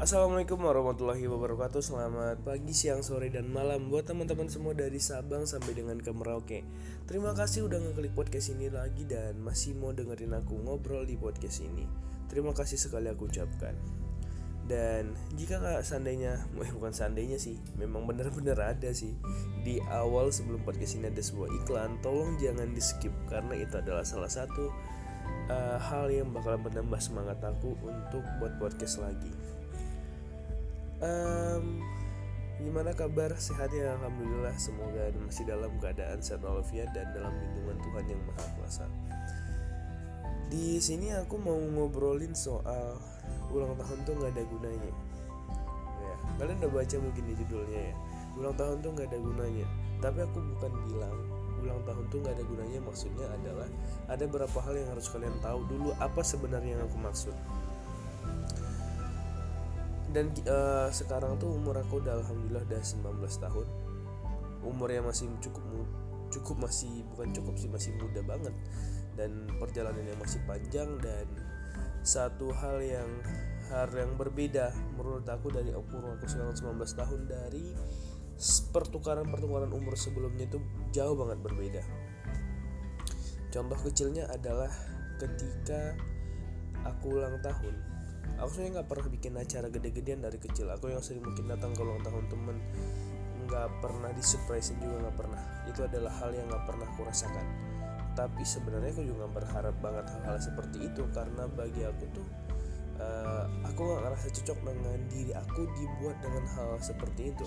Assalamualaikum warahmatullahi wabarakatuh. Selamat pagi, siang, sore, dan malam Buat teman-teman semua dari Sabang sampai dengan ke Merauke. Terima kasih udah ngeklik podcast ini lagi Dan masih mau dengerin aku ngobrol di podcast ini. Terima kasih sekali aku ucapkan. Dan jika nggak seandainya, eh, bukan seandainya sih, memang benar-benar ada sih. Di awal sebelum podcast ini ada sebuah iklan, tolong jangan di skip karena itu adalah salah satu uh, hal yang bakal menambah semangat aku untuk buat podcast lagi um, gimana kabar? Sehatnya alhamdulillah. Semoga masih dalam keadaan sehat walafiat dan dalam lindungan Tuhan yang maha kuasa. Di sini aku mau ngobrolin soal ulang tahun tuh nggak ada gunanya. Ya kalian udah baca mungkin di judulnya ya. Ulang tahun tuh nggak ada gunanya. Tapi aku bukan bilang ulang tahun tuh nggak ada gunanya. Maksudnya adalah ada beberapa hal yang harus kalian tahu dulu. Apa sebenarnya yang aku maksud dan uh, sekarang tuh umur aku udah alhamdulillah udah 19 tahun. Umur yang masih cukup cukup masih bukan cukup sih masih muda banget. Dan perjalanan yang masih panjang dan satu hal yang hal yang berbeda menurut aku dari umur aku sekarang 19 tahun dari pertukaran-pertukaran umur sebelumnya itu jauh banget berbeda. Contoh kecilnya adalah ketika aku ulang tahun aku sebenarnya nggak pernah bikin acara gede-gedean dari kecil. Aku yang sering mungkin datang ke ulang tahun temen. Nggak pernah disurprisein juga nggak pernah. Itu adalah hal yang nggak pernah aku rasakan. Tapi sebenarnya aku juga berharap banget hal-hal seperti itu karena bagi aku tuh uh, aku nggak ngerasa cocok dengan diri aku dibuat dengan hal seperti itu.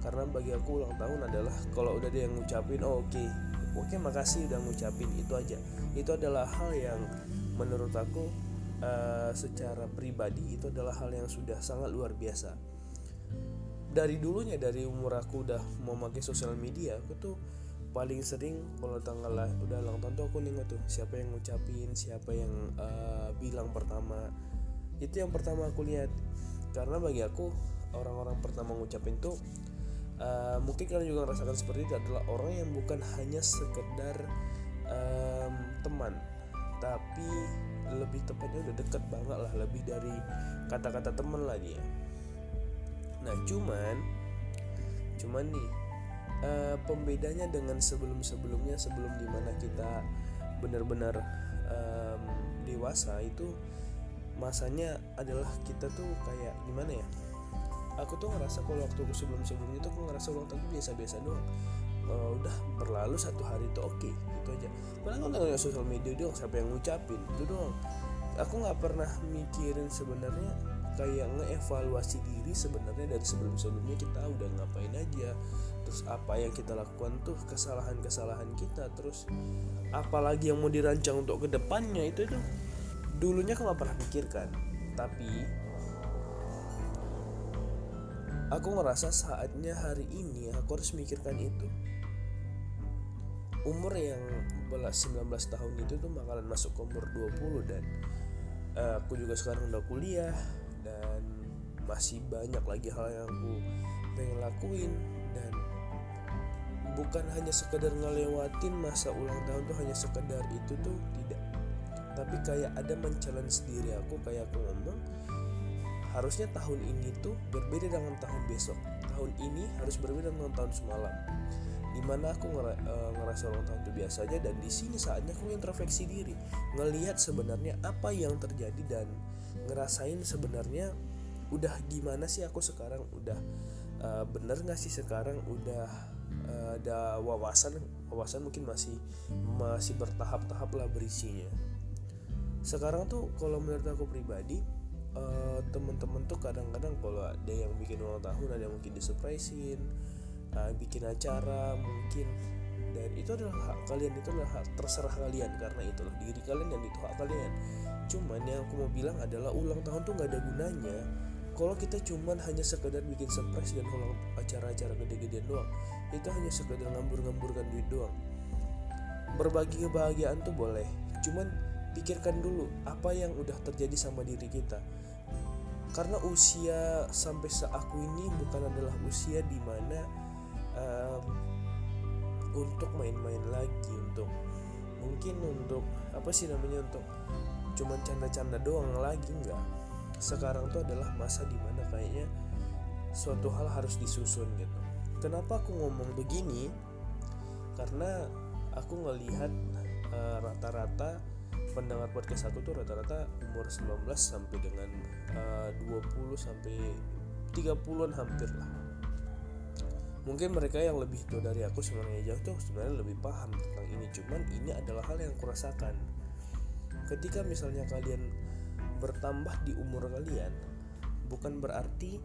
Karena bagi aku ulang tahun adalah kalau udah ada yang ngucapin oh oke. Okay. oke makasih udah ngucapin itu aja. Itu adalah hal yang menurut aku uh, secara pribadi itu adalah hal yang sudah sangat luar biasa. Dari dulunya dari umur aku udah mau pakai sosial media aku tuh paling sering kalau tanggal lah udah ulang tahun tuh aku nengok tuh siapa yang ngucapin siapa yang uh, bilang pertama. Itu yang pertama aku lihat. Karena bagi aku orang-orang pertama ngucapin tuh uh, mungkin kalian juga merasakan seperti itu adalah orang yang bukan hanya sekedar um, teman tapi lebih tepatnya udah deket banget lah lebih dari kata-kata temen lah dia. Nah cuman cuman nih uh, pembedanya dengan sebelum-sebelumnya sebelum di mana kita benar-benar um, dewasa itu masanya adalah kita tuh kayak gimana ya? Aku tuh ngerasa kalau waktu sebelum-sebelumnya tuh aku ngerasa ulang tahun biasa-biasa doang uh, udah berlalu satu hari itu oke okay, itu aja padahal kan nggak sosial media? Doang siapa yang ngucapin? Itu doang. Aku nggak pernah mikirin sebenarnya kayak ngeevaluasi diri sebenarnya dari sebelum-sebelumnya. Kita udah ngapain aja terus apa yang kita lakukan tuh kesalahan-kesalahan kita terus apalagi yang mau dirancang untuk ke depannya itu itu dulunya aku nggak pernah pikirkan. Tapi aku ngerasa saatnya hari ini aku harus mikirkan itu umur yang 19 tahun itu tuh bakalan masuk ke umur 20 dan uh, aku juga sekarang udah kuliah dan masih banyak lagi hal yang aku pengen lakuin dan bukan hanya sekedar ngelewatin masa ulang tahun tuh hanya sekedar itu tuh tidak. Tapi kayak ada mencalan sendiri aku kayak aku ngomong harusnya tahun ini tuh berbeda dengan tahun besok. Tahun ini harus berbeda dengan tahun semalam di mana aku uh, ngerasa ulang tahun itu biasa aja dan di sini saatnya aku introspeksi diri ngelihat sebenarnya apa yang terjadi dan ngerasain sebenarnya udah gimana sih aku sekarang udah uh, bener nggak sih sekarang udah uh, ada wawasan wawasan mungkin masih masih bertahap-tahap lah berisinya. Sekarang tuh kalau menurut aku pribadi uh, temen-temen tuh kadang-kadang kalau ada yang bikin ulang tahun ada yang mungkin disurprisein uh, bikin acara mungkin dan itu adalah hak kalian itu adalah hak terserah kalian karena itulah diri kalian dan itu hak kalian. Cuman yang aku mau bilang adalah ulang tahun tuh nggak ada gunanya. Kalau kita cuman hanya sekedar bikin surprise dan ulang acara-acara gede-gedean doang itu hanya sekedar ngambur-ngamburkan duit doang. Berbagi kebahagiaan tuh boleh cuman pikirkan dulu apa yang udah terjadi sama diri kita. Karena usia sampai saat ini bukan adalah usia di mana um, untuk main-main lagi untuk mungkin untuk apa sih namanya untuk cuman canda-canda doang lagi enggak. Sekarang tuh adalah masa di mana kayaknya suatu hal harus disusun gitu. Kenapa aku ngomong begini? Karena aku ngelihat uh, rata-rata pendengar podcast aku tuh rata-rata umur 19 sampai dengan uh, 20 sampai 30-an hampir lah mungkin mereka yang lebih tua dari aku sebenarnya jauh tuh sebenarnya lebih paham tentang ini. Cuman ini adalah hal yang kurasakan. Ketika misalnya kalian bertambah di umur kalian bukan berarti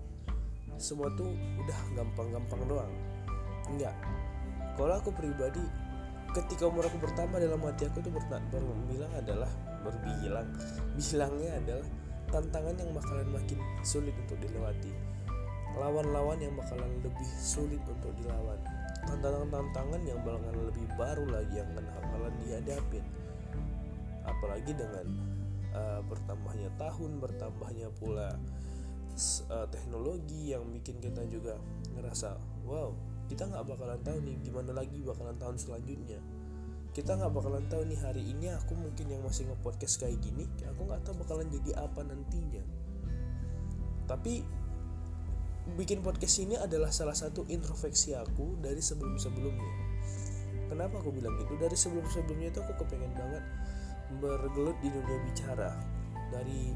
semua tuh udah gampang-gampang doang. Enggak. Kalau aku pribadi ketika umur aku bertambah dalam hati aku tuh berbilang adalah berbilang bilangnya adalah tantangan yang bakalan makin sulit untuk dilewati lawan-lawan yang bakalan lebih sulit untuk dilawan. Tantangan-tantangan yang bakalan lebih baru lagi yang bakalan dihadapin. Apalagi dengan uh, bertambahnya tahun bertambahnya pula uh, teknologi yang bikin kita juga ngerasa wow kita nggak bakalan tahu nih gimana lagi bakalan tahun selanjutnya. Kita nggak bakalan tahu nih hari ini aku mungkin yang masih nge-podcast kayak gini aku nggak tahu bakalan jadi apa nantinya. Tapi bikin podcast ini adalah salah satu introspeksi aku dari sebelum-sebelumnya. Kenapa aku bilang gitu? Dari sebelum-sebelumnya itu aku kepengen banget bergelut di dunia bicara. Dari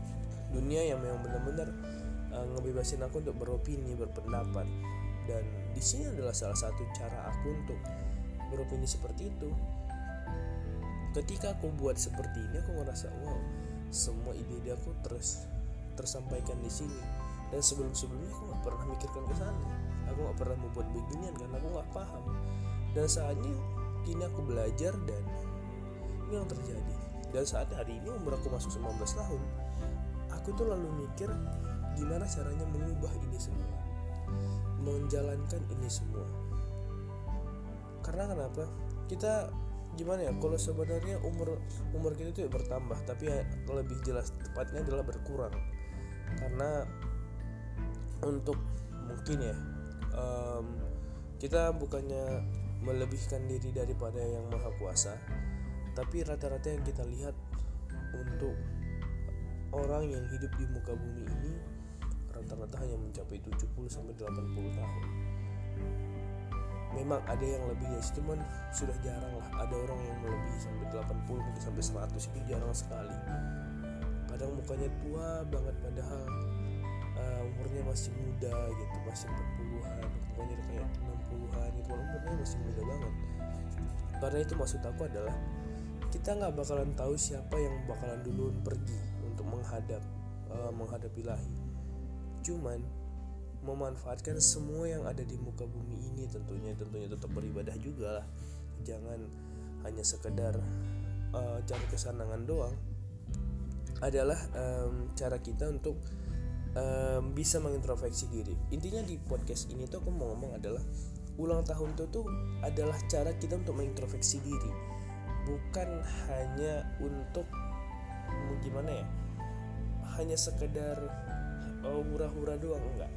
dunia yang memang benar-benar uh, ngebebasin aku untuk beropini berpendapat. Dan di sini adalah salah satu cara aku untuk beropini seperti itu. Ketika aku buat seperti ini aku ngerasa wow semua ide-ide aku terus tersampaikan di sini dan sebelum-sebelumnya aku nggak pernah mikirkan ke sana. Aku nggak pernah membuat beginian karena aku nggak paham. Dan saatnya kini aku belajar dan ini yang terjadi. Dan saat hari ini umur aku masuk 19 tahun aku tuh lalu mikir gimana caranya mengubah ini semua. Menjalankan ini semua. Karena kenapa? Kita gimana ya kalau sebenarnya umur umur kita itu bertambah tapi ya lebih jelas tepatnya adalah berkurang. Karena untuk mungkin ya um, kita bukannya melebihkan diri daripada yang maha kuasa tapi rata-rata yang kita lihat untuk orang yang hidup di muka bumi ini rata-rata hanya mencapai 70 sampai 80 tahun. Memang ada yang lebih ya, cuman sudah jarang lah. Ada orang yang melebihi sampai 80 mungkin sampai 100 itu jarang sekali. Kadang mukanya tua banget padahal uh, umurnya masih muda gitu, masih 40-an, mukanya kayak 60-an gitu, umurnya masih muda banget. Karena itu maksud aku adalah kita nggak bakalan tahu siapa yang bakalan duluan pergi untuk menghadap uh, menghadap ilahi cuman memanfaatkan semua yang ada di muka bumi ini tentunya tentunya tetap beribadah juga lah. Jangan hanya sekedar uh, cari kesenangan doang. Adalah um, cara kita untuk um, bisa mengintrospeksi diri. Intinya di podcast ini tuh aku mau ngomong adalah ulang tahun itu tuh adalah cara kita untuk mengintrospeksi diri. Bukan hanya untuk gimana ya hanya sekedar oh, hura-hura doang enggak.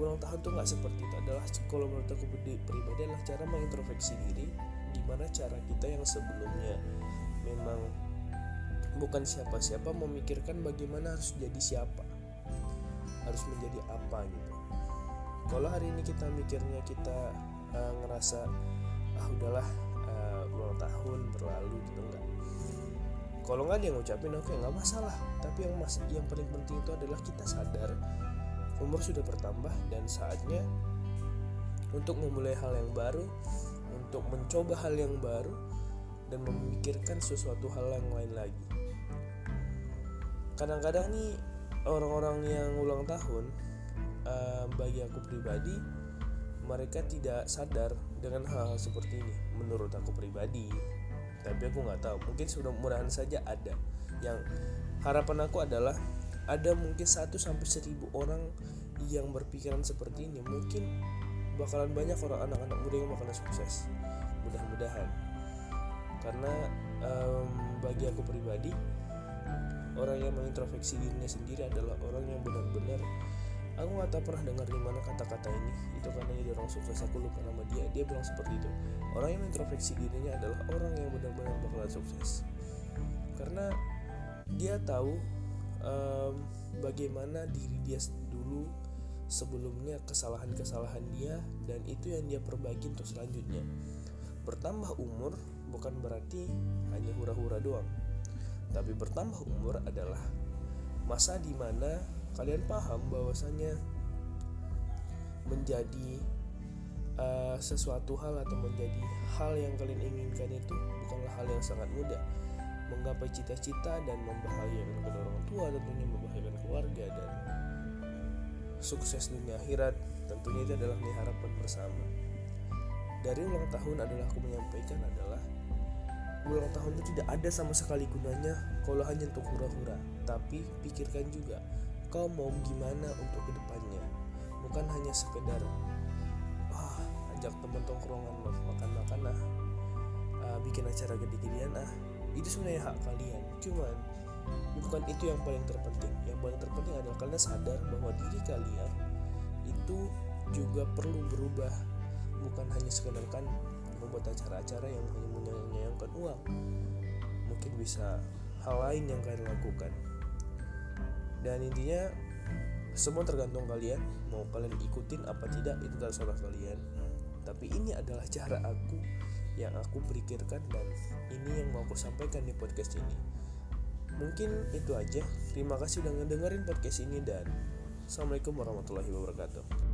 Ulang tahun tuh nggak seperti itu adalah kalau menurut aku pribadi adalah cara mengintrospeksi diri gimana cara kita yang sebelumnya memang bukan siapa-siapa memikirkan bagaimana harus jadi siapa harus menjadi apa gitu. Kalau hari ini kita mikirnya kita uh, ngerasa ah udahlah ulang tahun berlalu gitu enggak. Kalau nggak dia ngucapin oke okay, nggak masalah. Tapi yang mas yang paling penting itu adalah kita sadar umur sudah bertambah dan saatnya untuk memulai hal yang baru untuk mencoba hal yang baru dan memikirkan sesuatu hal yang lain lagi. Kadang-kadang nih orang-orang yang ulang tahun uh, bagi aku pribadi mereka tidak sadar dengan hal-hal seperti ini menurut aku pribadi. Tapi aku nggak tahu mungkin sudah mudahan saja ada. Yang harapan aku adalah ada mungkin satu sampai seribu orang yang berpikiran seperti ini mungkin bakalan banyak orang anak-anak muda yang bakalan sukses. Mudah-mudahan. Karena um, bagi aku pribadi orang yang mengintrospeksi dirinya sendiri adalah orang yang benar-benar aku nggak tahu pernah dengar di mana kata-kata ini. Itu karena dia orang sukses aku lupa nama dia. Dia bilang seperti itu. Orang yang introspeksi dirinya adalah orang yang benar-benar bakalan sukses. Karena dia tahu um, bagaimana diri dia dulu sebelumnya kesalahan-kesalahan dia dan itu yang dia perbaiki untuk selanjutnya. Bertambah umur bukan berarti hanya hura-hura doang tapi bertambah umur adalah masa di mana kalian paham bahwasanya menjadi uh, sesuatu hal atau menjadi hal yang kalian inginkan itu bukanlah hal yang sangat mudah. Menggapai cita-cita dan membahagiakan kedua orang tua tentunya membahagiakan keluarga dan sukses dunia akhirat tentunya itu adalah harapan bersama. Dari ulang tahun adalah aku menyampaikan adalah ulang tahun itu tidak ada sama sekali gunanya kalau hanya untuk hura-hura. Tapi pikirkan juga kau mau gimana untuk ke depannya? Bukan hanya sekedar wah ajak teman tongkrongan makan-makan ah uh, bikin acara gede-gedean ah. Itu sebenarnya hak kalian. Cuman bukan itu yang paling terpenting. Yang paling terpenting adalah kalian sadar bahwa diri kalian itu juga perlu berubah. Bukan hanya sekedar kan membuat acara-acara yang hanya menyayangkan uang mungkin bisa hal lain yang kalian lakukan. Dan intinya semua tergantung kalian mau kalian ikutin apa tidak itu terserah kalian. Tapi ini adalah cara aku yang aku pikirkan dan ini yang mau aku sampaikan di podcast ini. Mungkin itu aja. Terima kasih udah ngedengerin podcast ini dan assalamualaikum warahmatullahi wabarakatuh